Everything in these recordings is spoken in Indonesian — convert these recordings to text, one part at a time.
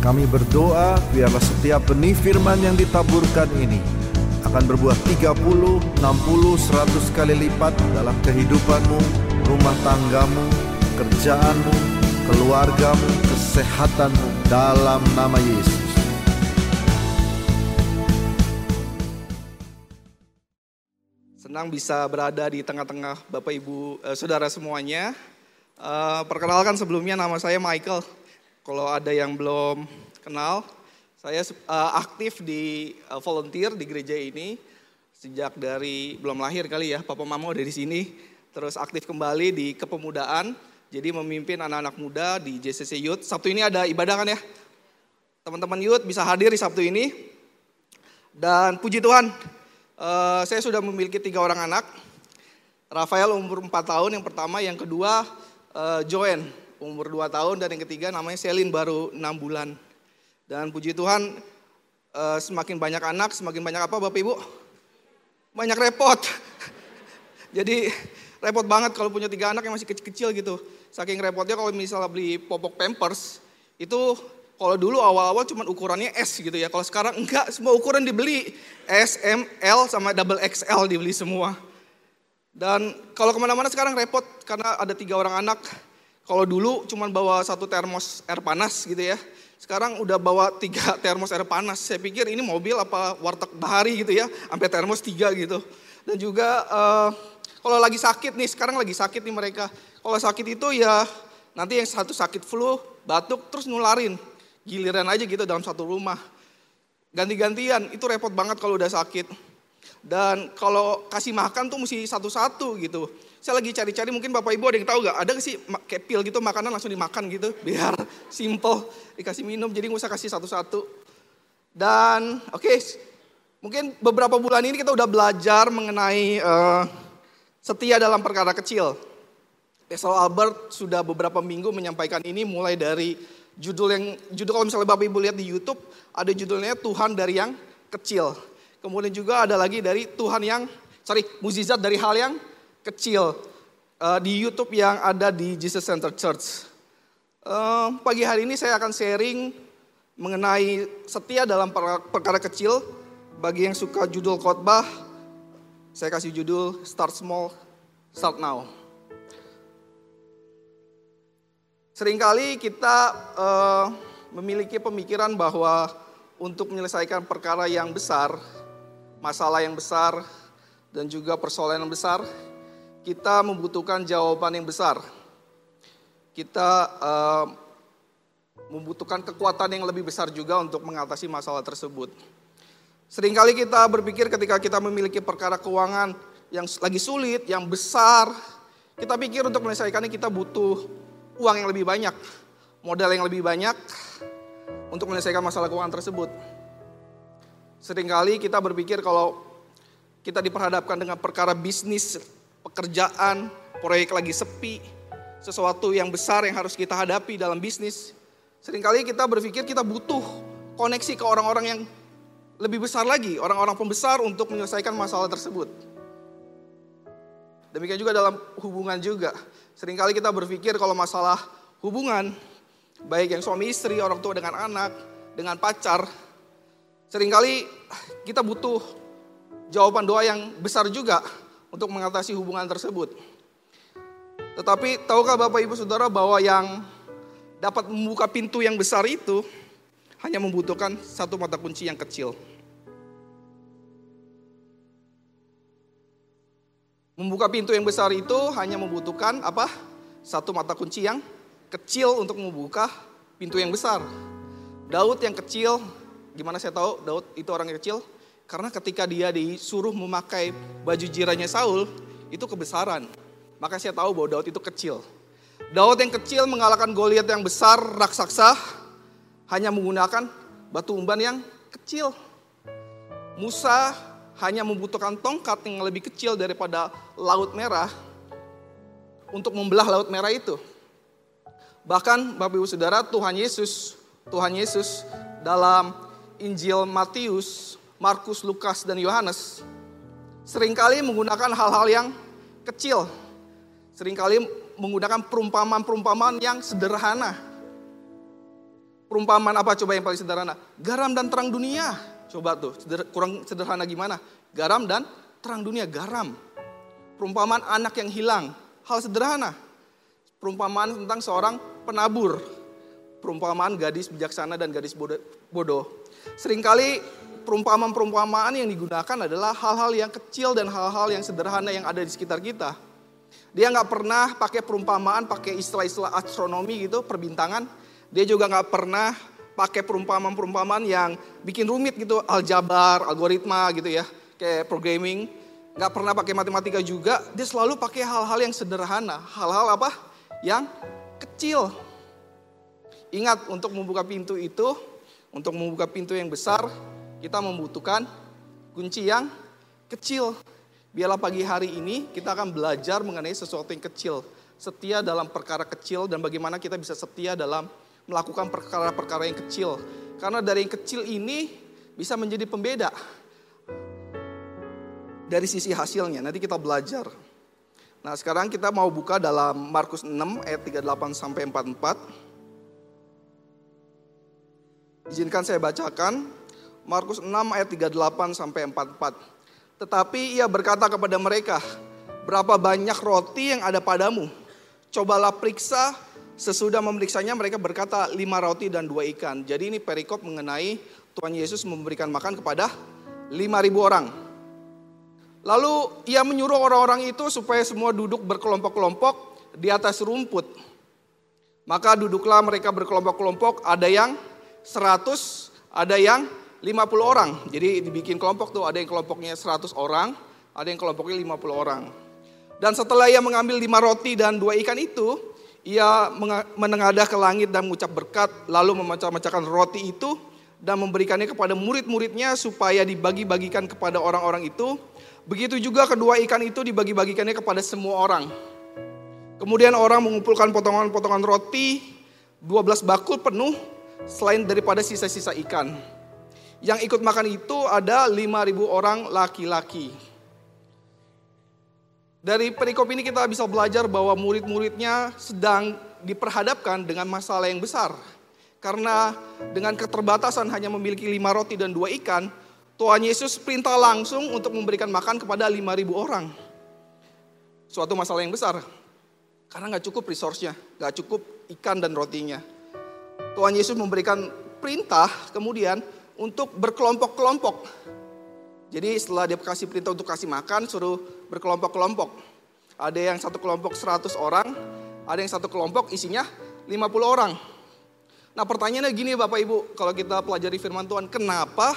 Kami berdoa biarlah setiap benih firman yang ditaburkan ini akan berbuah 30, 60, 100 kali lipat dalam kehidupanmu, rumah tanggamu, kerjaanmu, keluargamu, kesehatanmu dalam nama Yesus. Senang bisa berada di tengah-tengah Bapak Ibu eh, Saudara semuanya. Eh, perkenalkan sebelumnya nama saya Michael. Kalau ada yang belum kenal, saya eh, aktif di eh, volunteer di gereja ini sejak dari belum lahir kali ya. Papa Mama udah di sini. Terus aktif kembali di kepemudaan. Jadi memimpin anak-anak muda di JCC Youth. Sabtu ini ada ibadah kan ya? Teman-teman Youth bisa hadir di Sabtu ini. Dan puji Tuhan, Uh, saya sudah memiliki tiga orang anak. Rafael umur 4 tahun yang pertama, yang kedua uh, Joen umur 2 tahun dan yang ketiga namanya Selin baru 6 bulan. Dan puji Tuhan uh, semakin banyak anak, semakin banyak apa Bapak Ibu? Banyak repot. Jadi repot banget kalau punya tiga anak yang masih kecil-kecil gitu. Saking repotnya kalau misalnya beli popok pampers itu kalau dulu awal-awal cuma ukurannya S gitu ya. Kalau sekarang enggak, semua ukuran dibeli. S, M, L sama double XL dibeli semua. Dan kalau ke mana-mana sekarang repot karena ada tiga orang anak. Kalau dulu cuma bawa satu termos air panas gitu ya. Sekarang udah bawa tiga termos air panas. Saya pikir ini mobil apa warteg bahari gitu ya. Sampai termos tiga gitu. Dan juga uh, kalau lagi sakit nih, sekarang lagi sakit nih mereka. Kalau sakit itu ya nanti yang satu sakit flu, batuk, terus nularin giliran aja gitu dalam satu rumah. Ganti-gantian, itu repot banget kalau udah sakit. Dan kalau kasih makan tuh mesti satu-satu gitu. Saya lagi cari-cari mungkin Bapak Ibu ada yang tahu gak? Ada gak sih kayak pil gitu makanan langsung dimakan gitu. Biar simple dikasih minum jadi nggak usah kasih satu-satu. Dan oke okay, mungkin beberapa bulan ini kita udah belajar mengenai uh, setia dalam perkara kecil. Esau Albert sudah beberapa minggu menyampaikan ini mulai dari judul yang judul kalau misalnya Bapak Ibu lihat di YouTube ada judulnya Tuhan dari yang kecil. Kemudian juga ada lagi dari Tuhan yang sorry mukjizat dari hal yang kecil uh, di YouTube yang ada di Jesus Center Church. Uh, pagi hari ini saya akan sharing mengenai setia dalam perkara kecil. Bagi yang suka judul khotbah, saya kasih judul Start Small, Start Now. Seringkali kita uh, memiliki pemikiran bahwa untuk menyelesaikan perkara yang besar, masalah yang besar, dan juga persoalan yang besar, kita membutuhkan jawaban yang besar. Kita uh, membutuhkan kekuatan yang lebih besar juga untuk mengatasi masalah tersebut. Seringkali kita berpikir ketika kita memiliki perkara keuangan yang lagi sulit, yang besar, kita pikir untuk menyelesaikannya kita butuh uang yang lebih banyak, modal yang lebih banyak untuk menyelesaikan masalah keuangan tersebut. Seringkali kita berpikir kalau kita diperhadapkan dengan perkara bisnis, pekerjaan, proyek lagi sepi, sesuatu yang besar yang harus kita hadapi dalam bisnis. Seringkali kita berpikir kita butuh koneksi ke orang-orang yang lebih besar lagi, orang-orang pembesar untuk menyelesaikan masalah tersebut. Demikian juga dalam hubungan juga. Seringkali kita berpikir kalau masalah hubungan, baik yang suami istri, orang tua dengan anak, dengan pacar, sering kali kita butuh jawaban doa yang besar juga untuk mengatasi hubungan tersebut. Tetapi tahukah Bapak Ibu Saudara bahwa yang dapat membuka pintu yang besar itu hanya membutuhkan satu mata kunci yang kecil. Membuka pintu yang besar itu hanya membutuhkan apa? Satu mata kunci yang kecil untuk membuka pintu yang besar. Daud yang kecil, gimana saya tahu Daud itu orang yang kecil? Karena ketika dia disuruh memakai baju jiranya Saul, itu kebesaran. Maka saya tahu bahwa Daud itu kecil. Daud yang kecil mengalahkan Goliat yang besar, raksasa, hanya menggunakan batu umban yang kecil. Musa hanya membutuhkan tongkat yang lebih kecil daripada laut merah untuk membelah laut merah itu. Bahkan Bapak Ibu Saudara, Tuhan Yesus, Tuhan Yesus dalam Injil Matius, Markus, Lukas, dan Yohanes sering kali menggunakan hal-hal yang kecil. Seringkali menggunakan perumpamaan-perumpamaan yang sederhana. Perumpamaan apa coba yang paling sederhana? Garam dan terang dunia. Coba tuh, kurang sederhana gimana? Garam dan terang dunia, garam. Perumpamaan anak yang hilang, hal sederhana. Perumpamaan tentang seorang penabur. Perumpamaan gadis bijaksana dan gadis bodoh. Seringkali perumpamaan-perumpamaan yang digunakan adalah hal-hal yang kecil dan hal-hal yang sederhana yang ada di sekitar kita. Dia nggak pernah pakai perumpamaan, pakai istilah-istilah astronomi gitu, perbintangan dia juga nggak pernah pakai perumpamaan-perumpamaan yang bikin rumit gitu, aljabar, algoritma gitu ya, kayak programming. Nggak pernah pakai matematika juga, dia selalu pakai hal-hal yang sederhana. Hal-hal apa? Yang kecil. Ingat untuk membuka pintu itu, untuk membuka pintu yang besar, kita membutuhkan kunci yang kecil. Biarlah pagi hari ini kita akan belajar mengenai sesuatu yang kecil. Setia dalam perkara kecil dan bagaimana kita bisa setia dalam melakukan perkara-perkara yang kecil. Karena dari yang kecil ini bisa menjadi pembeda. Dari sisi hasilnya, nanti kita belajar. Nah sekarang kita mau buka dalam Markus 6 ayat 38 sampai 44. Izinkan saya bacakan Markus 6 ayat 38 sampai 44. Tetapi ia berkata kepada mereka, berapa banyak roti yang ada padamu? Cobalah periksa Sesudah memeriksanya mereka berkata lima roti dan dua ikan. Jadi ini perikop mengenai Tuhan Yesus memberikan makan kepada lima ribu orang. Lalu ia menyuruh orang-orang itu supaya semua duduk berkelompok-kelompok di atas rumput. Maka duduklah mereka berkelompok-kelompok, ada yang seratus, ada yang lima puluh orang. Jadi dibikin kelompok tuh, ada yang kelompoknya seratus orang, ada yang kelompoknya lima puluh orang. Dan setelah ia mengambil lima roti dan dua ikan itu, ia menengadah ke langit dan mengucap berkat, lalu memecah-mecahkan roti itu dan memberikannya kepada murid-muridnya supaya dibagi-bagikan kepada orang-orang itu. Begitu juga kedua ikan itu dibagi-bagikannya kepada semua orang. Kemudian orang mengumpulkan potongan-potongan roti, 12 bakul penuh selain daripada sisa-sisa ikan. Yang ikut makan itu ada 5.000 orang laki-laki. Dari perikop ini kita bisa belajar bahwa murid-muridnya sedang diperhadapkan dengan masalah yang besar. Karena dengan keterbatasan hanya memiliki lima roti dan dua ikan, Tuhan Yesus perintah langsung untuk memberikan makan kepada lima ribu orang. Suatu masalah yang besar. Karena nggak cukup resource-nya, nggak cukup ikan dan rotinya. Tuhan Yesus memberikan perintah kemudian untuk berkelompok-kelompok jadi setelah dia kasih perintah untuk kasih makan, suruh berkelompok-kelompok. Ada yang satu kelompok 100 orang, ada yang satu kelompok isinya 50 orang. Nah pertanyaannya gini Bapak Ibu, kalau kita pelajari firman Tuhan, kenapa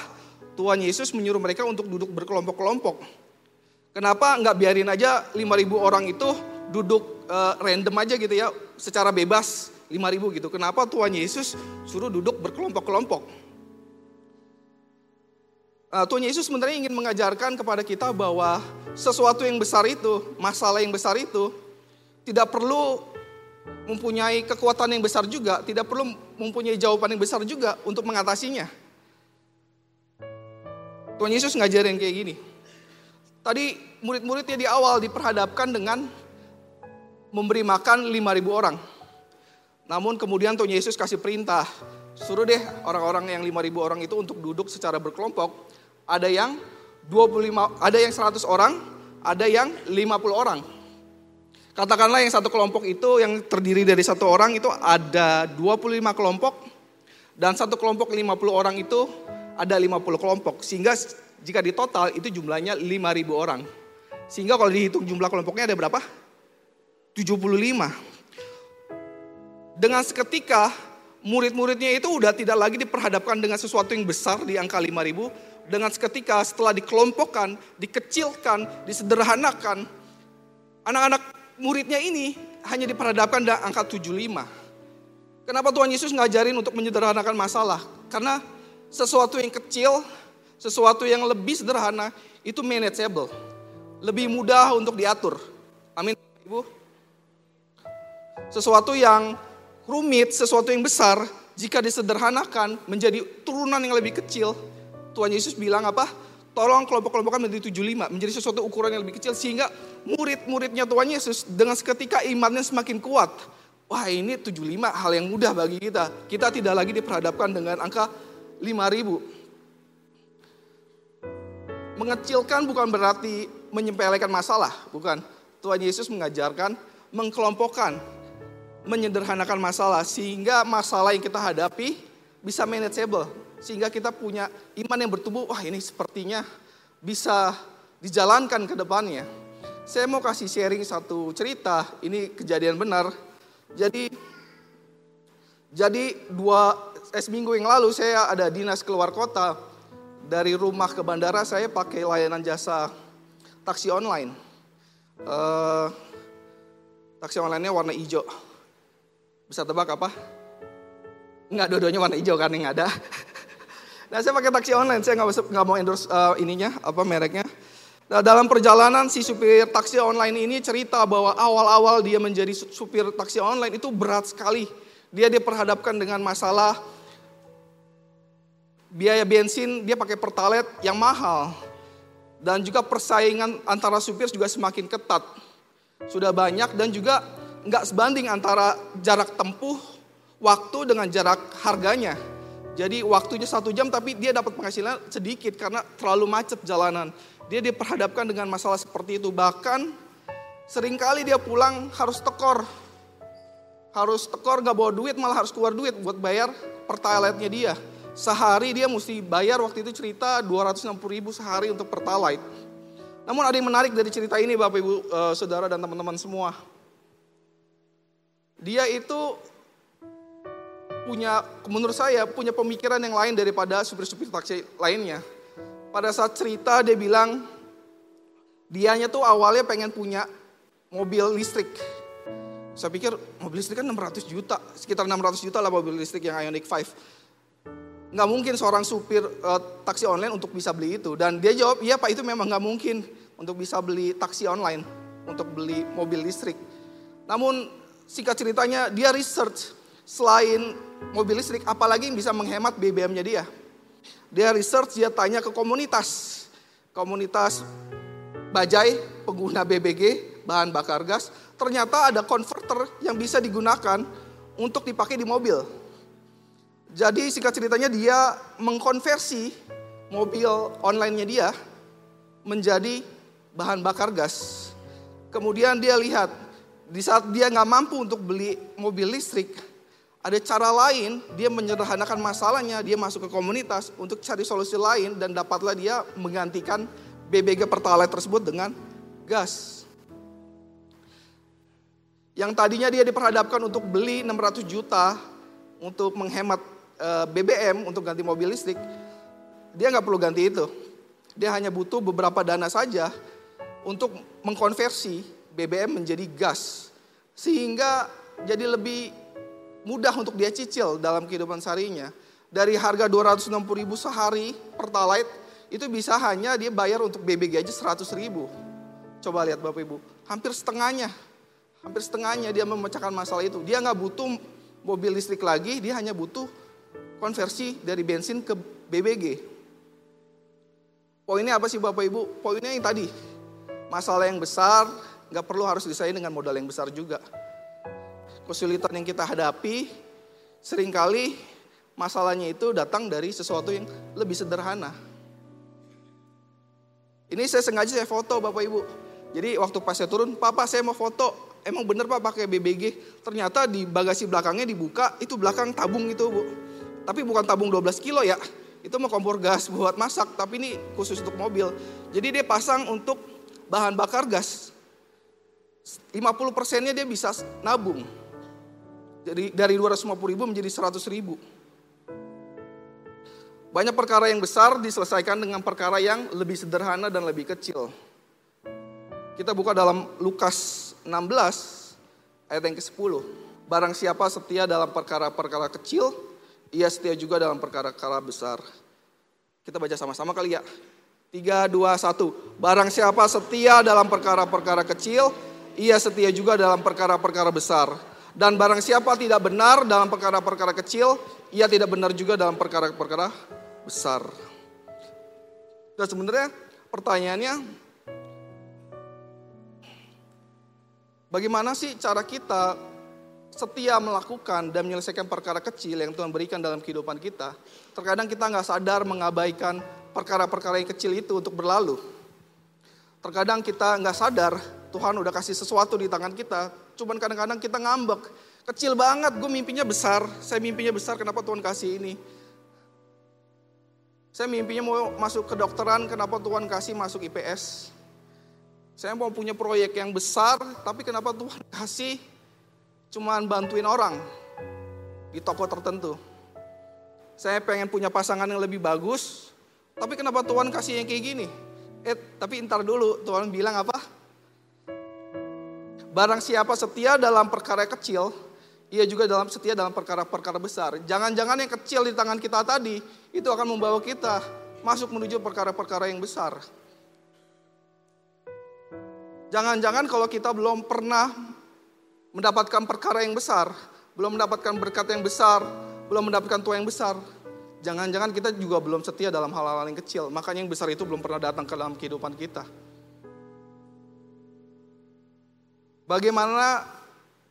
Tuhan Yesus menyuruh mereka untuk duduk berkelompok-kelompok? Kenapa nggak biarin aja 5.000 orang itu duduk uh, random aja gitu ya, secara bebas 5.000 gitu. Kenapa Tuhan Yesus suruh duduk berkelompok-kelompok? Nah, Tuhan Yesus sebenarnya ingin mengajarkan kepada kita bahwa sesuatu yang besar itu, masalah yang besar itu, tidak perlu mempunyai kekuatan yang besar juga, tidak perlu mempunyai jawaban yang besar juga untuk mengatasinya. Tuhan Yesus ngajarin kayak gini. Tadi murid-muridnya di awal diperhadapkan dengan memberi makan 5.000 orang. Namun kemudian Tuhan Yesus kasih perintah, suruh deh orang-orang yang 5.000 orang itu untuk duduk secara berkelompok ada yang 25, ada yang 100 orang, ada yang 50 orang. Katakanlah yang satu kelompok itu yang terdiri dari satu orang itu ada 25 kelompok dan satu kelompok 50 orang itu ada 50 kelompok. Sehingga jika di total itu jumlahnya 5.000 orang. Sehingga kalau dihitung jumlah kelompoknya ada berapa? 75. Dengan seketika murid-muridnya itu udah tidak lagi diperhadapkan dengan sesuatu yang besar di angka 5000 dengan seketika setelah dikelompokkan, dikecilkan, disederhanakan, anak-anak muridnya ini hanya diperhadapkan dengan angka 75. Kenapa Tuhan Yesus ngajarin untuk menyederhanakan masalah? Karena sesuatu yang kecil, sesuatu yang lebih sederhana itu manageable. Lebih mudah untuk diatur. Amin, Ibu. Sesuatu yang rumit, sesuatu yang besar, jika disederhanakan menjadi turunan yang lebih kecil, Tuhan Yesus bilang apa? Tolong kelompok-kelompokkan menjadi 75, menjadi sesuatu ukuran yang lebih kecil sehingga murid-muridnya Tuhan Yesus dengan seketika imannya semakin kuat. Wah ini 75 hal yang mudah bagi kita. Kita tidak lagi diperhadapkan dengan angka 5000. Mengecilkan bukan berarti menyempelekan masalah, bukan. Tuhan Yesus mengajarkan mengkelompokkan, menyederhanakan masalah sehingga masalah yang kita hadapi bisa manageable. Sehingga kita punya iman yang bertumbuh, wah ini sepertinya bisa dijalankan ke depannya. Saya mau kasih sharing satu cerita, ini kejadian benar jadi jadi dua eh, seminggu yang lalu saya ada dinas keluar kota dari rumah ke bandara saya pakai layanan jasa taksi online. Uh, taksi online-nya warna hijau. Bisa tebak apa? Enggak, dua-duanya warna hijau kan yang ada. nah saya pakai taksi online, saya nggak mau endorse uh, ininya, apa mereknya. Nah, dalam perjalanan si supir taksi online ini cerita bahwa awal-awal dia menjadi supir taksi online itu berat sekali. Dia diperhadapkan dengan masalah biaya bensin, dia pakai pertalite yang mahal. Dan juga persaingan antara supir juga semakin ketat. Sudah banyak dan juga nggak sebanding antara jarak tempuh waktu dengan jarak harganya. Jadi waktunya satu jam tapi dia dapat penghasilan sedikit karena terlalu macet jalanan. Dia diperhadapkan dengan masalah seperti itu. Bahkan sering kali dia pulang harus tekor. Harus tekor gak bawa duit malah harus keluar duit buat bayar pertalite-nya dia. Sehari dia mesti bayar waktu itu cerita 260 ribu sehari untuk pertalite. Namun ada yang menarik dari cerita ini Bapak Ibu eh, Saudara dan teman-teman semua. Dia itu punya, menurut saya punya pemikiran yang lain daripada supir-supir taksi lainnya pada saat cerita dia bilang dianya tuh awalnya pengen punya mobil listrik. Saya pikir mobil listrik kan 600 juta, sekitar 600 juta lah mobil listrik yang Ioniq 5. Nggak mungkin seorang supir uh, taksi online untuk bisa beli itu. Dan dia jawab, iya pak itu memang nggak mungkin untuk bisa beli taksi online, untuk beli mobil listrik. Namun singkat ceritanya dia research selain mobil listrik apalagi yang bisa menghemat BBM-nya dia. Dia research, dia tanya ke komunitas. Komunitas bajai, pengguna BBG, bahan bakar gas. Ternyata ada converter yang bisa digunakan untuk dipakai di mobil. Jadi singkat ceritanya dia mengkonversi mobil online-nya dia menjadi bahan bakar gas. Kemudian dia lihat di saat dia nggak mampu untuk beli mobil listrik, ada cara lain, dia menyederhanakan masalahnya, dia masuk ke komunitas untuk cari solusi lain dan dapatlah dia menggantikan BBG Pertalite tersebut dengan gas. Yang tadinya dia diperhadapkan untuk beli 600 juta untuk menghemat eh, BBM untuk ganti mobil listrik, dia nggak perlu ganti itu. Dia hanya butuh beberapa dana saja untuk mengkonversi BBM menjadi gas. Sehingga jadi lebih mudah untuk dia cicil dalam kehidupan seharinya. Dari harga 260 ribu sehari pertalite, itu bisa hanya dia bayar untuk BBG aja 100 ribu. Coba lihat Bapak Ibu, hampir setengahnya. Hampir setengahnya dia memecahkan masalah itu. Dia nggak butuh mobil listrik lagi, dia hanya butuh konversi dari bensin ke BBG. Poinnya apa sih Bapak Ibu? Poinnya yang tadi, masalah yang besar nggak perlu harus diselesaikan dengan modal yang besar juga kesulitan yang kita hadapi, sering kali masalahnya itu datang dari sesuatu yang lebih sederhana. Ini saya sengaja saya foto Bapak Ibu. Jadi waktu pas saya turun, Papa saya mau foto. Emang bener Pak pakai BBG. Ternyata di bagasi belakangnya dibuka, itu belakang tabung itu Bu. Tapi bukan tabung 12 kilo ya. Itu mau kompor gas buat masak, tapi ini khusus untuk mobil. Jadi dia pasang untuk bahan bakar gas. 50 persennya dia bisa nabung. Jadi dari 250 ribu menjadi 100 ribu. Banyak perkara yang besar diselesaikan dengan perkara yang lebih sederhana dan lebih kecil. Kita buka dalam Lukas 16 ayat yang ke-10. Barang siapa setia dalam perkara-perkara kecil, ia setia juga dalam perkara-perkara besar. Kita baca sama-sama kali ya. 3, 2, 1. Barang siapa setia dalam perkara-perkara kecil, ia setia juga dalam perkara-perkara besar. Dan barang siapa tidak benar dalam perkara-perkara kecil, ia tidak benar juga dalam perkara-perkara besar. Dan sebenarnya pertanyaannya, bagaimana sih cara kita setia melakukan dan menyelesaikan perkara kecil yang Tuhan berikan dalam kehidupan kita, terkadang kita nggak sadar mengabaikan perkara-perkara yang kecil itu untuk berlalu. Terkadang kita nggak sadar Tuhan udah kasih sesuatu di tangan kita, cuman kadang-kadang kita ngambek. Kecil banget, gue mimpinya besar, saya mimpinya besar, kenapa Tuhan kasih ini? Saya mimpinya mau masuk kedokteran, kenapa Tuhan kasih masuk IPS? Saya mau punya proyek yang besar, tapi kenapa Tuhan kasih cuman bantuin orang di toko tertentu. Saya pengen punya pasangan yang lebih bagus, tapi kenapa Tuhan kasih yang kayak gini? Eh, tapi ntar dulu, Tuhan bilang apa? Barang siapa setia dalam perkara kecil, ia juga dalam setia dalam perkara-perkara besar. Jangan-jangan yang kecil di tangan kita tadi, itu akan membawa kita masuk menuju perkara-perkara yang besar. Jangan-jangan kalau kita belum pernah mendapatkan perkara yang besar, belum mendapatkan berkat yang besar, belum mendapatkan tua yang besar. Jangan-jangan kita juga belum setia dalam hal-hal yang kecil, makanya yang besar itu belum pernah datang ke dalam kehidupan kita. Bagaimana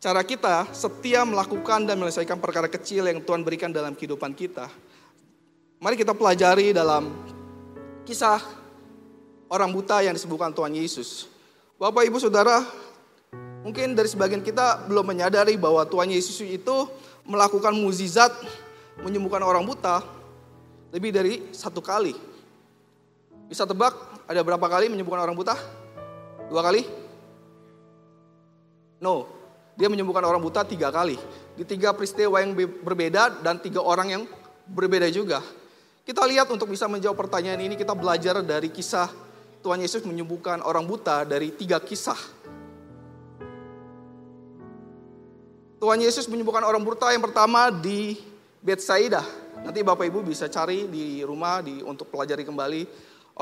cara kita setia melakukan dan menyelesaikan perkara kecil yang Tuhan berikan dalam kehidupan kita? Mari kita pelajari dalam kisah orang buta yang disebutkan Tuhan Yesus. Bapak, Ibu, Saudara, Mungkin dari sebagian kita belum menyadari bahwa Tuhan Yesus itu melakukan mukjizat menyembuhkan orang buta lebih dari satu kali. Bisa tebak ada berapa kali menyembuhkan orang buta? Dua kali? No, dia menyembuhkan orang buta tiga kali. Di tiga peristiwa yang berbeda dan tiga orang yang berbeda juga. Kita lihat untuk bisa menjawab pertanyaan ini kita belajar dari kisah Tuhan Yesus menyembuhkan orang buta dari tiga kisah Tuhan Yesus menyembuhkan orang buta yang pertama di Betsaida. Nanti Bapak Ibu bisa cari di rumah di untuk pelajari kembali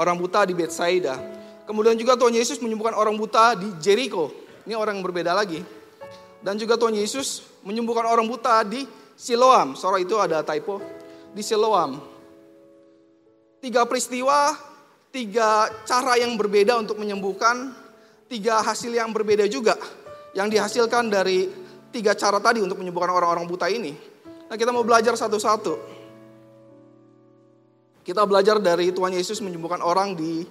orang buta di Betsaida. Kemudian juga Tuhan Yesus menyembuhkan orang buta di Jericho. Ini orang yang berbeda lagi. Dan juga Tuhan Yesus menyembuhkan orang buta di Siloam. Sorry itu ada typo. Di Siloam. Tiga peristiwa, tiga cara yang berbeda untuk menyembuhkan, tiga hasil yang berbeda juga yang dihasilkan dari tiga cara tadi untuk menyembuhkan orang-orang buta ini. Nah kita mau belajar satu-satu. Kita belajar dari Tuhan Yesus menyembuhkan orang di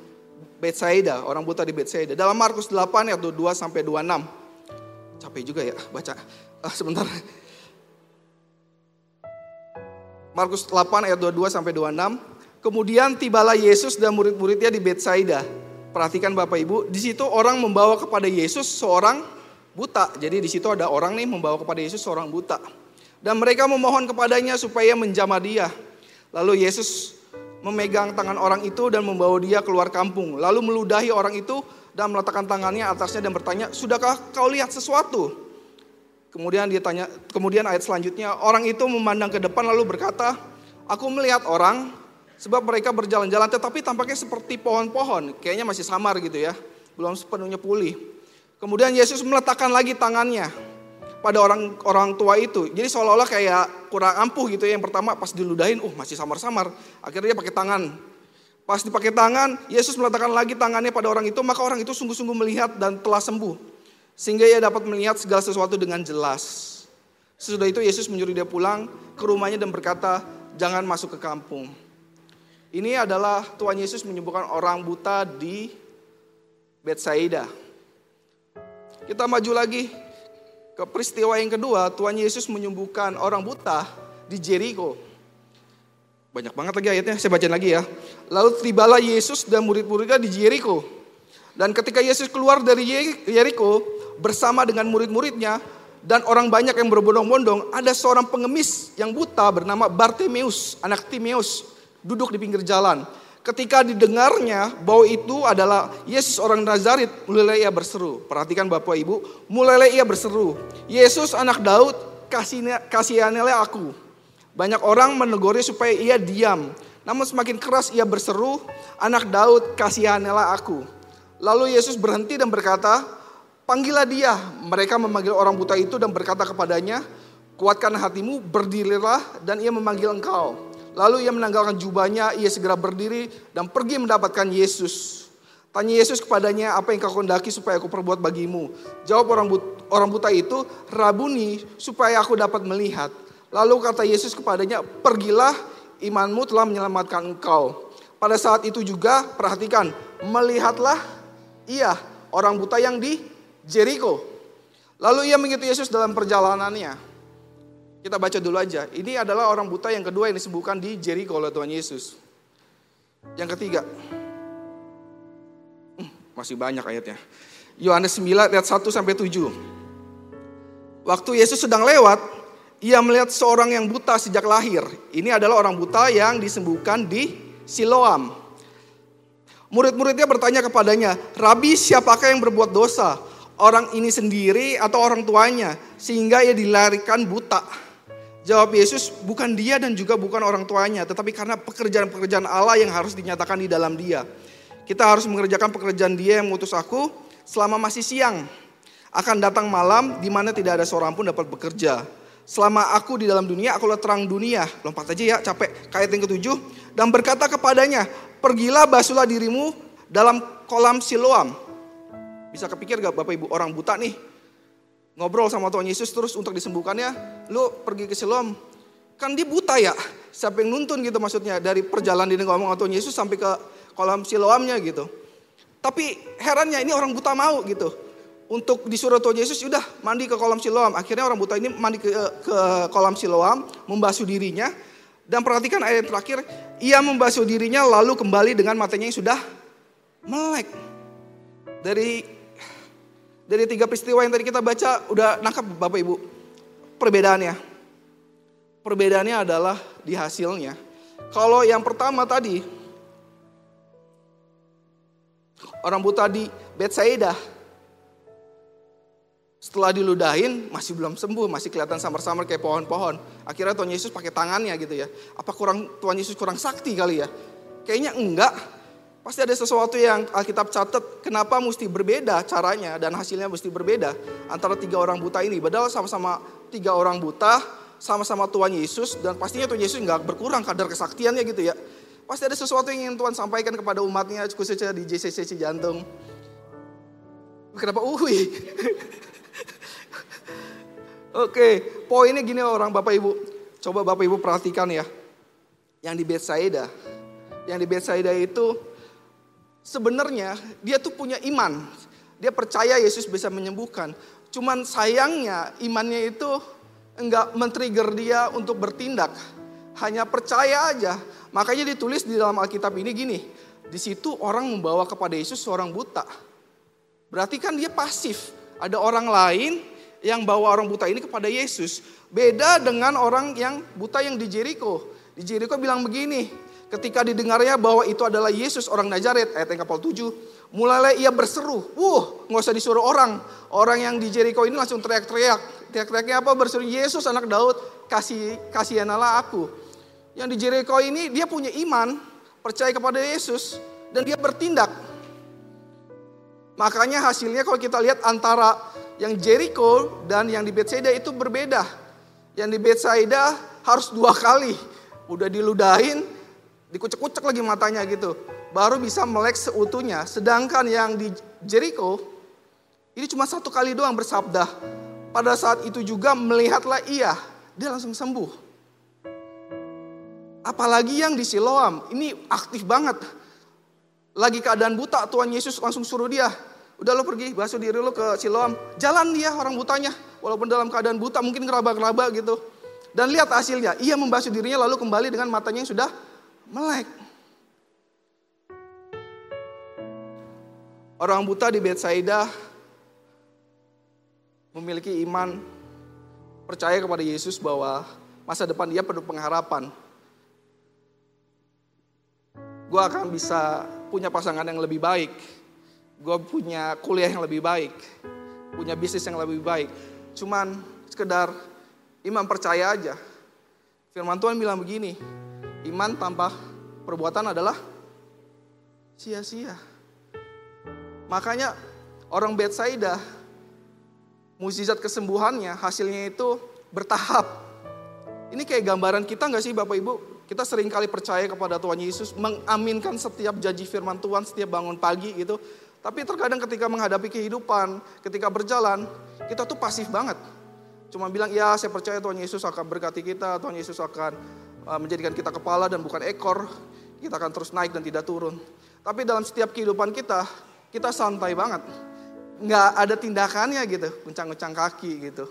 Bethsaida, orang buta di Bethsaida. Dalam Markus 8 ayat 2 sampai 26. Capek juga ya baca. Ah, sebentar. Markus 8 ayat 22 sampai 26. Kemudian tibalah Yesus dan murid-muridnya di Bethsaida. Perhatikan Bapak Ibu, di situ orang membawa kepada Yesus seorang buta. Jadi di situ ada orang nih membawa kepada Yesus seorang buta. Dan mereka memohon kepadanya supaya menjamah dia. Lalu Yesus memegang tangan orang itu dan membawa dia keluar kampung. Lalu meludahi orang itu dan meletakkan tangannya atasnya dan bertanya, "Sudahkah kau lihat sesuatu?" Kemudian dia tanya, kemudian ayat selanjutnya, orang itu memandang ke depan lalu berkata, "Aku melihat orang sebab mereka berjalan-jalan tetapi tampaknya seperti pohon-pohon, kayaknya masih samar gitu ya, belum sepenuhnya pulih." Kemudian Yesus meletakkan lagi tangannya pada orang orang tua itu. Jadi seolah-olah kayak kurang ampuh gitu ya. Yang pertama pas diludahin, uh masih samar-samar. Akhirnya dia pakai tangan. Pas dipakai tangan, Yesus meletakkan lagi tangannya pada orang itu, maka orang itu sungguh-sungguh melihat dan telah sembuh. Sehingga ia dapat melihat segala sesuatu dengan jelas. Sesudah itu Yesus menyuruh dia pulang ke rumahnya dan berkata, jangan masuk ke kampung. Ini adalah Tuhan Yesus menyembuhkan orang buta di Bethsaida. Kita maju lagi ke peristiwa yang kedua, Tuhan Yesus menyembuhkan orang buta di Jericho. Banyak banget lagi ayatnya, saya baca lagi ya. Lalu tibalah Yesus dan murid-muridnya di Jericho. Dan ketika Yesus keluar dari Jericho bersama dengan murid-muridnya dan orang banyak yang berbondong-bondong, ada seorang pengemis yang buta bernama Bartimeus, anak Timeus, duduk di pinggir jalan. Ketika didengarnya bahwa itu adalah Yesus orang Nazaret, mulai ia berseru. Perhatikan Bapak Ibu, mulai ia berseru. Yesus anak Daud, kasihanilah aku. Banyak orang menegurnya supaya ia diam. Namun semakin keras ia berseru, anak Daud, kasihanilah aku. Lalu Yesus berhenti dan berkata, panggillah dia. Mereka memanggil orang buta itu dan berkata kepadanya, kuatkan hatimu, berdirilah dan ia memanggil engkau. Lalu ia menanggalkan jubahnya, ia segera berdiri dan pergi mendapatkan Yesus. Tanya Yesus kepadanya, apa yang kau kendaki supaya aku perbuat bagimu? Jawab orang but orang buta itu, Rabuni supaya aku dapat melihat. Lalu kata Yesus kepadanya, pergilah imanmu telah menyelamatkan engkau. Pada saat itu juga perhatikan, melihatlah ia orang buta yang di Jericho. Lalu ia mengikuti Yesus dalam perjalanannya. Kita baca dulu aja. Ini adalah orang buta yang kedua yang disembuhkan di Jericho oleh Tuhan Yesus. Yang ketiga. Hmm, masih banyak ayatnya. Yohanes 9 ayat 1 sampai 7. Waktu Yesus sedang lewat, ia melihat seorang yang buta sejak lahir. Ini adalah orang buta yang disembuhkan di Siloam. Murid-muridnya bertanya kepadanya, Rabi siapakah yang berbuat dosa? Orang ini sendiri atau orang tuanya? Sehingga ia dilarikan buta. Jawab Yesus, bukan dia dan juga bukan orang tuanya. Tetapi karena pekerjaan-pekerjaan Allah yang harus dinyatakan di dalam dia. Kita harus mengerjakan pekerjaan dia yang mengutus aku selama masih siang. Akan datang malam di mana tidak ada seorang pun dapat bekerja. Selama aku di dalam dunia, aku terang dunia. Lompat aja ya, capek. Kayat yang ketujuh. Dan berkata kepadanya, pergilah basuhlah dirimu dalam kolam siloam. Bisa kepikir gak Bapak Ibu orang buta nih. Ngobrol sama Tuhan Yesus terus untuk disembuhkannya. Lu pergi ke siloam. Kan dia buta ya. Siapa yang nuntun gitu maksudnya. Dari perjalanan dia ngomong sama Tuhan Yesus sampai ke kolam siloamnya gitu. Tapi herannya ini orang buta mau gitu untuk disuruh Tuhan Yesus sudah mandi ke kolam Siloam. Akhirnya orang buta ini mandi ke, ke kolam Siloam, membasuh dirinya. Dan perhatikan ayat terakhir, ia membasuh dirinya lalu kembali dengan matanya yang sudah melek. Dari dari tiga peristiwa yang tadi kita baca, udah nangkap Bapak Ibu perbedaannya. Perbedaannya adalah di hasilnya. Kalau yang pertama tadi, orang buta di Bethsaida, setelah diludahin masih belum sembuh, masih kelihatan samar-samar kayak pohon-pohon. Akhirnya Tuhan Yesus pakai tangannya gitu ya. Apa kurang Tuhan Yesus kurang sakti kali ya? Kayaknya enggak. Pasti ada sesuatu yang Alkitab catat kenapa mesti berbeda caranya dan hasilnya mesti berbeda antara tiga orang buta ini. Padahal sama-sama tiga orang buta, sama-sama Tuhan Yesus dan pastinya Tuhan Yesus enggak berkurang kadar kesaktiannya gitu ya. Pasti ada sesuatu yang ingin Tuhan sampaikan kepada umatnya khususnya di JCC Jantung. Kenapa uhui? Oke, poinnya gini orang Bapak Ibu. Coba Bapak Ibu perhatikan ya. Yang di Bethsaida. Yang di Bethsaida itu sebenarnya dia tuh punya iman. Dia percaya Yesus bisa menyembuhkan. Cuman sayangnya imannya itu enggak men-trigger dia untuk bertindak. Hanya percaya aja. Makanya ditulis di dalam Alkitab ini gini. Di situ orang membawa kepada Yesus seorang buta. Berarti kan dia pasif. Ada orang lain yang bawa orang buta ini kepada Yesus. Beda dengan orang yang buta yang di Jericho. Di Jericho bilang begini, ketika didengarnya bahwa itu adalah Yesus orang Nazaret, ayat yang kapal 7, mulailah ia berseru, wuh nggak usah disuruh orang. Orang yang di Jericho ini langsung teriak-teriak. Teriak-teriaknya apa? Berseru, Yesus anak Daud, kasih kasihanlah aku. Yang di Jericho ini dia punya iman, percaya kepada Yesus, dan dia bertindak. Makanya hasilnya kalau kita lihat antara yang Jericho dan yang di Bethsaida itu berbeda. Yang di Bethsaida harus dua kali. Udah diludahin, dikucek-kucek lagi matanya gitu. Baru bisa melek seutuhnya. Sedangkan yang di Jericho, ini cuma satu kali doang bersabda. Pada saat itu juga melihatlah ia, dia langsung sembuh. Apalagi yang di Siloam, ini aktif banget. Lagi keadaan buta, Tuhan Yesus langsung suruh dia, Udah lo pergi basuh diri lo ke Siloam. Jalan dia orang butanya. Walaupun dalam keadaan buta mungkin ngeraba-ngeraba gitu. Dan lihat hasilnya. Ia membasuh dirinya lalu kembali dengan matanya yang sudah melek. Orang buta di Bethsaida memiliki iman percaya kepada Yesus bahwa masa depan dia penuh pengharapan. Gue akan bisa punya pasangan yang lebih baik gue punya kuliah yang lebih baik, punya bisnis yang lebih baik. Cuman sekedar iman percaya aja. Firman Tuhan bilang begini, iman tanpa perbuatan adalah sia-sia. Makanya orang Bethsaida, mukjizat kesembuhannya hasilnya itu bertahap. Ini kayak gambaran kita nggak sih Bapak Ibu? Kita sering kali percaya kepada Tuhan Yesus, mengaminkan setiap janji firman Tuhan setiap bangun pagi gitu. Tapi terkadang ketika menghadapi kehidupan, ketika berjalan, kita tuh pasif banget. Cuma bilang, ya saya percaya Tuhan Yesus akan berkati kita, Tuhan Yesus akan menjadikan kita kepala dan bukan ekor. Kita akan terus naik dan tidak turun. Tapi dalam setiap kehidupan kita, kita santai banget. Nggak ada tindakannya gitu, uncang-uncang kaki gitu.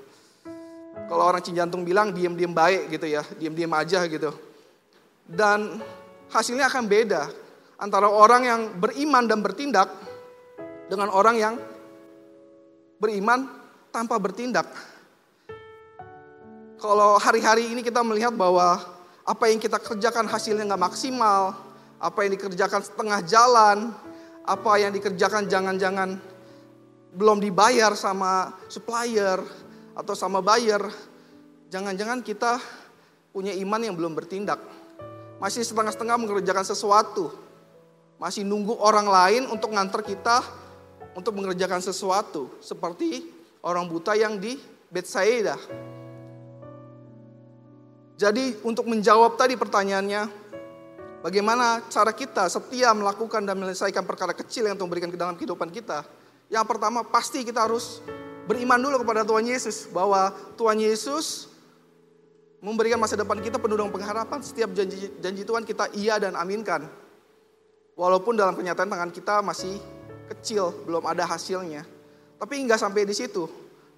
Kalau orang Cijantung bilang diem-diem baik gitu ya, diem-diem aja gitu. Dan hasilnya akan beda antara orang yang beriman dan bertindak dengan orang yang beriman tanpa bertindak. Kalau hari-hari ini kita melihat bahwa apa yang kita kerjakan hasilnya nggak maksimal, apa yang dikerjakan setengah jalan, apa yang dikerjakan jangan-jangan belum dibayar sama supplier atau sama buyer, jangan-jangan kita punya iman yang belum bertindak. Masih setengah-setengah mengerjakan sesuatu. Masih nunggu orang lain untuk nganter kita untuk mengerjakan sesuatu seperti orang buta yang di Bethsaida. Jadi untuk menjawab tadi pertanyaannya, bagaimana cara kita setia melakukan dan menyelesaikan perkara kecil yang Tuhan berikan ke dalam kehidupan kita? Yang pertama pasti kita harus beriman dulu kepada Tuhan Yesus bahwa Tuhan Yesus memberikan masa depan kita penuh dengan pengharapan. Setiap janji janji Tuhan kita iya dan aminkan. Walaupun dalam kenyataan tangan kita masih kecil, belum ada hasilnya. Tapi nggak sampai di situ.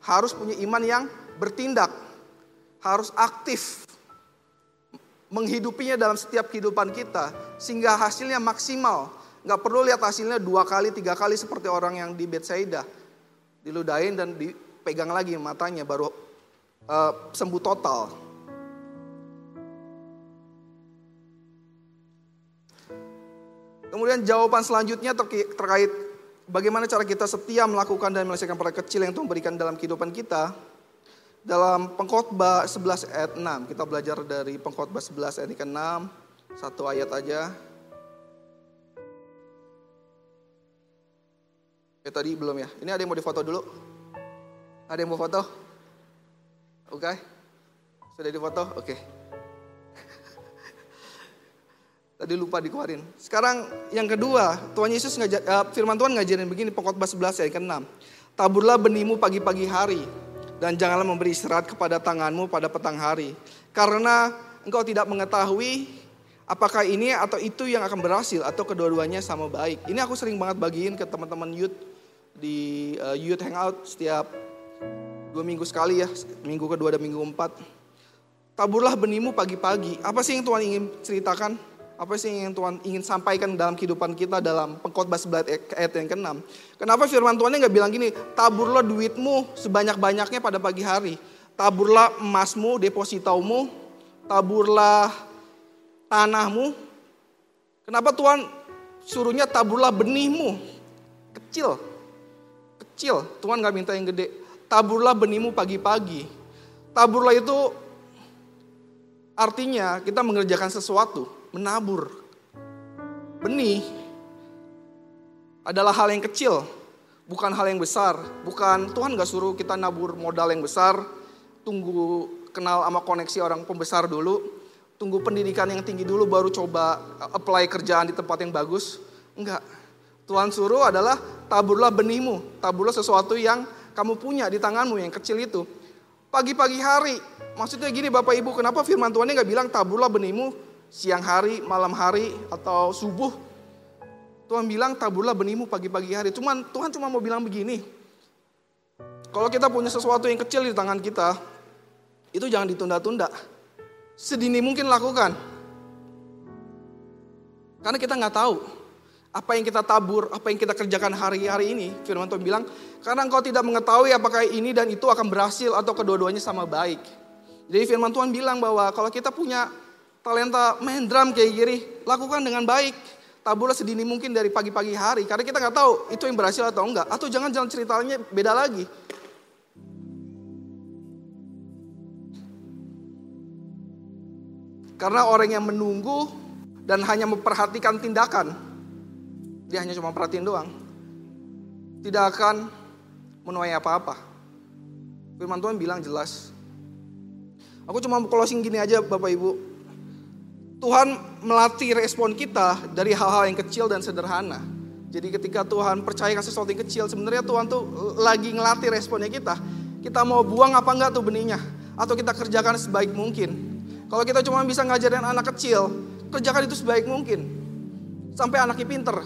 Harus punya iman yang bertindak. Harus aktif. Menghidupinya dalam setiap kehidupan kita. Sehingga hasilnya maksimal. Nggak perlu lihat hasilnya dua kali, tiga kali seperti orang yang di Bethsaida. Diludahin dan dipegang lagi matanya baru uh, sembuh total. Kemudian jawaban selanjutnya terkait bagaimana cara kita setia melakukan dan menyelesaikan perkara kecil yang Tuhan berikan dalam kehidupan kita. Dalam pengkhotbah 11 ayat 6, kita belajar dari pengkhotbah 11 ayat ke-6, satu ayat aja. Ya tadi belum ya. Ini ada yang mau difoto dulu? Ada yang mau foto? Oke. Okay. Sudah difoto? Oke. Okay. Tadi lupa dikeluarin. Sekarang yang kedua, Tuhan Yesus ngajar, uh, firman Tuhan ngajarin begini pengkhotbah 11 ayat ke-6. Taburlah benihmu pagi-pagi hari dan janganlah memberi istirahat kepada tanganmu pada petang hari. Karena engkau tidak mengetahui apakah ini atau itu yang akan berhasil atau kedua-duanya sama baik. Ini aku sering banget bagiin ke teman-teman youth di uh, youth hangout setiap dua minggu sekali ya, minggu kedua dan minggu empat. Taburlah benihmu pagi-pagi. Apa sih yang Tuhan ingin ceritakan? Apa sih yang Tuhan ingin sampaikan dalam kehidupan kita dalam pengkhotbah 11 ayat yang ke-6. Kenapa firman Tuhannya nggak bilang gini, taburlah duitmu sebanyak-banyaknya pada pagi hari. Taburlah emasmu, depositomu, taburlah tanahmu. Kenapa Tuhan suruhnya taburlah benihmu? Kecil, kecil. Tuhan nggak minta yang gede. Taburlah benihmu pagi-pagi. Taburlah itu artinya kita mengerjakan sesuatu menabur. Benih adalah hal yang kecil, bukan hal yang besar. Bukan Tuhan gak suruh kita nabur modal yang besar, tunggu kenal sama koneksi orang pembesar dulu, tunggu pendidikan yang tinggi dulu baru coba apply kerjaan di tempat yang bagus. Enggak. Tuhan suruh adalah taburlah benihmu, taburlah sesuatu yang kamu punya di tanganmu yang kecil itu. Pagi-pagi hari, maksudnya gini Bapak Ibu, kenapa firman Tuhannya nggak bilang taburlah benihmu siang hari, malam hari, atau subuh. Tuhan bilang taburlah benihmu pagi-pagi hari. Cuman Tuhan cuma mau bilang begini. Kalau kita punya sesuatu yang kecil di tangan kita, itu jangan ditunda-tunda. Sedini mungkin lakukan. Karena kita nggak tahu apa yang kita tabur, apa yang kita kerjakan hari-hari ini. Firman Tuhan bilang, karena engkau tidak mengetahui apakah ini dan itu akan berhasil atau kedua-duanya sama baik. Jadi firman Tuhan bilang bahwa kalau kita punya talenta main drum kayak gini, lakukan dengan baik. Taburlah sedini mungkin dari pagi-pagi hari, karena kita nggak tahu itu yang berhasil atau enggak. Atau jangan jangan ceritanya beda lagi. Karena orang yang menunggu dan hanya memperhatikan tindakan, dia hanya cuma perhatiin doang, tidak akan menuai apa-apa. Firman Tuhan bilang jelas. Aku cuma closing gini aja Bapak Ibu. Tuhan melatih respon kita dari hal-hal yang kecil dan sederhana. Jadi ketika Tuhan percayakan sesuatu yang kecil, sebenarnya Tuhan tuh lagi ngelatih responnya kita. Kita mau buang apa enggak tuh benihnya? Atau kita kerjakan sebaik mungkin. Kalau kita cuma bisa ngajarin anak kecil, kerjakan itu sebaik mungkin. Sampai anaknya pinter.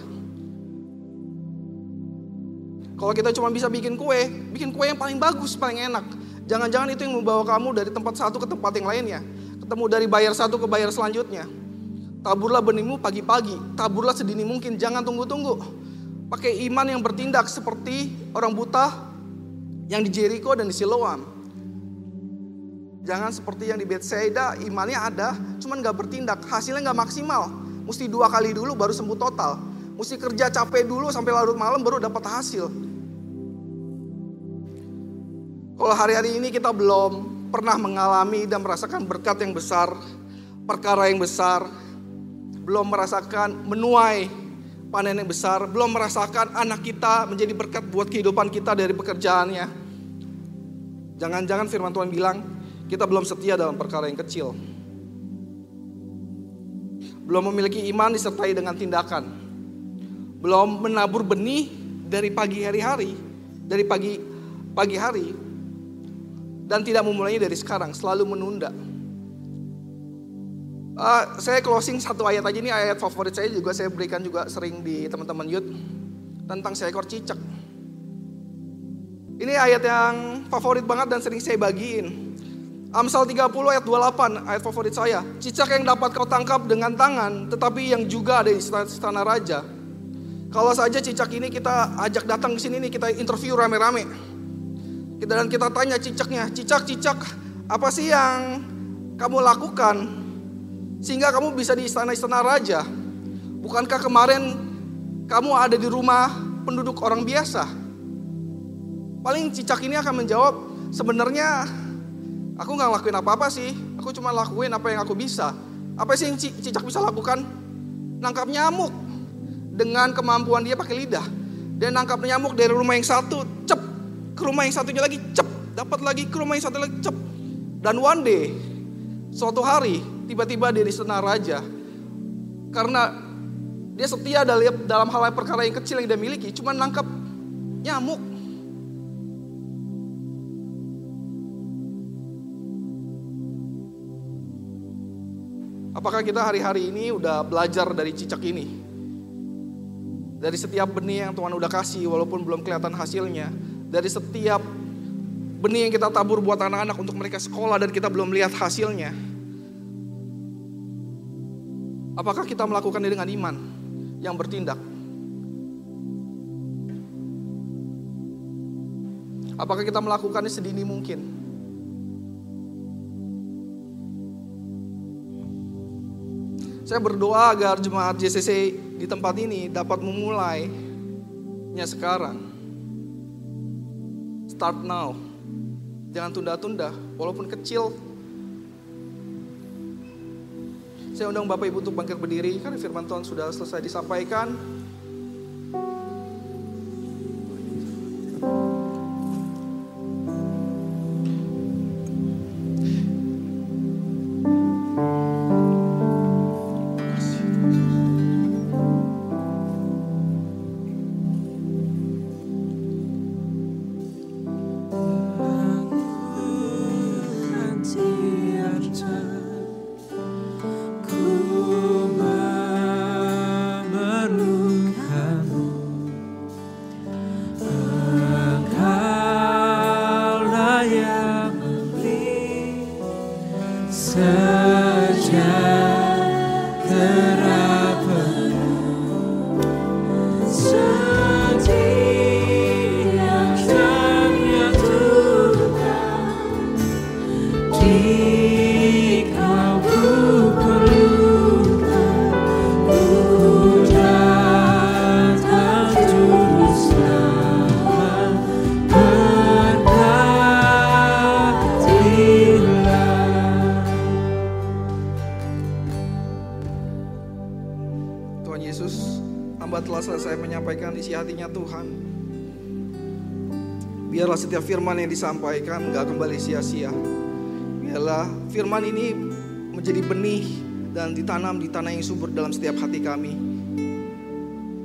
Kalau kita cuma bisa bikin kue, bikin kue yang paling bagus, paling enak. Jangan-jangan itu yang membawa kamu dari tempat satu ke tempat yang lainnya. Ketemu dari bayar satu ke bayar selanjutnya. Taburlah benihmu pagi-pagi, taburlah sedini mungkin, jangan tunggu-tunggu. Pakai iman yang bertindak seperti orang buta yang di Jericho dan di Siloam. Jangan seperti yang di Bethsaida, imannya ada, cuman gak bertindak, hasilnya gak maksimal. Mesti dua kali dulu baru sembuh total. Mesti kerja capek dulu sampai larut malam baru dapat hasil. Kalau hari-hari ini kita belum pernah mengalami dan merasakan berkat yang besar, perkara yang besar, belum merasakan menuai panen yang besar, belum merasakan anak kita menjadi berkat buat kehidupan kita dari pekerjaannya. Jangan-jangan firman Tuhan bilang, kita belum setia dalam perkara yang kecil. Belum memiliki iman disertai dengan tindakan. Belum menabur benih dari pagi hari-hari, dari pagi pagi hari dan tidak memulainya dari sekarang, selalu menunda. Uh, saya closing satu ayat aja ini ayat favorit saya juga saya berikan juga sering di teman-teman youth tentang seekor cicak. Ini ayat yang favorit banget dan sering saya bagiin. Amsal 30 ayat 28 ayat favorit saya. Cicak yang dapat kau tangkap dengan tangan tetapi yang juga ada di istana raja. Kalau saja cicak ini kita ajak datang ke sini nih kita interview rame-rame. Kita dan kita tanya cicaknya, cicak-cicak apa sih yang kamu lakukan sehingga kamu bisa di istana-istana raja. Bukankah kemarin kamu ada di rumah penduduk orang biasa? Paling cicak ini akan menjawab, sebenarnya aku nggak ngelakuin apa-apa sih. Aku cuma lakuin apa yang aku bisa. Apa sih yang cicak bisa lakukan? Nangkap nyamuk dengan kemampuan dia pakai lidah. Dan nangkap nyamuk dari rumah yang satu, cep. Ke rumah yang satunya lagi, cep. Dapat lagi ke rumah yang satu lagi, cep. Dan one day, suatu hari, tiba-tiba dia di istana raja. Karena dia setia dalam hal perkara yang kecil yang dia miliki, cuma nangkap nyamuk. Apakah kita hari-hari ini udah belajar dari cicak ini? Dari setiap benih yang Tuhan udah kasih walaupun belum kelihatan hasilnya. Dari setiap benih yang kita tabur buat anak-anak untuk mereka sekolah dan kita belum lihat hasilnya. Apakah kita melakukannya dengan iman yang bertindak? Apakah kita melakukannya sedini mungkin? Saya berdoa agar jemaat JCC di tempat ini dapat memulainya sekarang. Start now. Jangan tunda-tunda, walaupun kecil Saya undang Bapak Ibu untuk bangkit berdiri karena firman Tuhan sudah selesai disampaikan. Setiap firman yang disampaikan gak kembali sia-sia. Biarlah firman ini menjadi benih dan ditanam di tanah yang subur dalam setiap hati kami.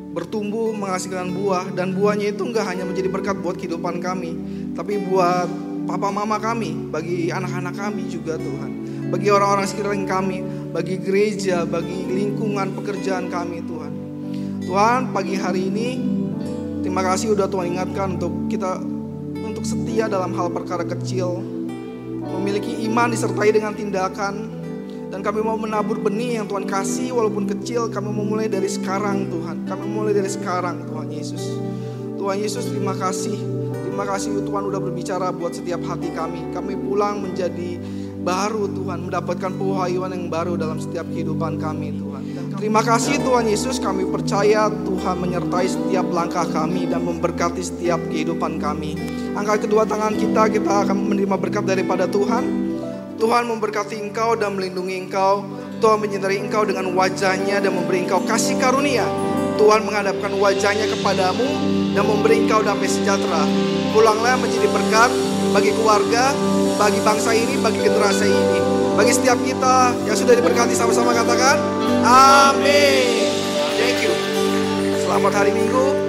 bertumbuh menghasilkan buah dan buahnya itu enggak hanya menjadi berkat buat kehidupan kami, tapi buat papa mama kami, bagi anak-anak kami juga Tuhan. Bagi orang-orang sekeliling kami, bagi gereja, bagi lingkungan pekerjaan kami Tuhan. Tuhan, pagi hari ini terima kasih udah Tuhan ingatkan untuk kita untuk setia dalam hal perkara kecil, memiliki iman disertai dengan tindakan, dan kami mau menabur benih yang Tuhan kasih walaupun kecil, kami mau mulai dari sekarang Tuhan. Kami mulai dari sekarang Tuhan Yesus. Tuhan Yesus terima kasih. Terima kasih Tuhan udah berbicara buat setiap hati kami. Kami pulang menjadi baru Tuhan, mendapatkan pewahyuan yang baru dalam setiap kehidupan kami Tuhan. Terima kasih Tuhan Yesus, kami percaya Tuhan menyertai setiap langkah kami dan memberkati setiap kehidupan kami. Angkat kedua tangan kita, kita akan menerima berkat daripada Tuhan. Tuhan memberkati engkau dan melindungi engkau. Tuhan menyinari engkau dengan wajahnya dan memberi engkau kasih karunia. Tuhan menghadapkan wajahnya kepadamu dan memberi engkau damai sejahtera. Pulanglah menjadi berkat bagi keluarga, bagi bangsa ini, bagi generasi ini. Bagi setiap kita yang sudah diberkati sama-sama katakan, Amin. Thank you. Selamat hari Minggu.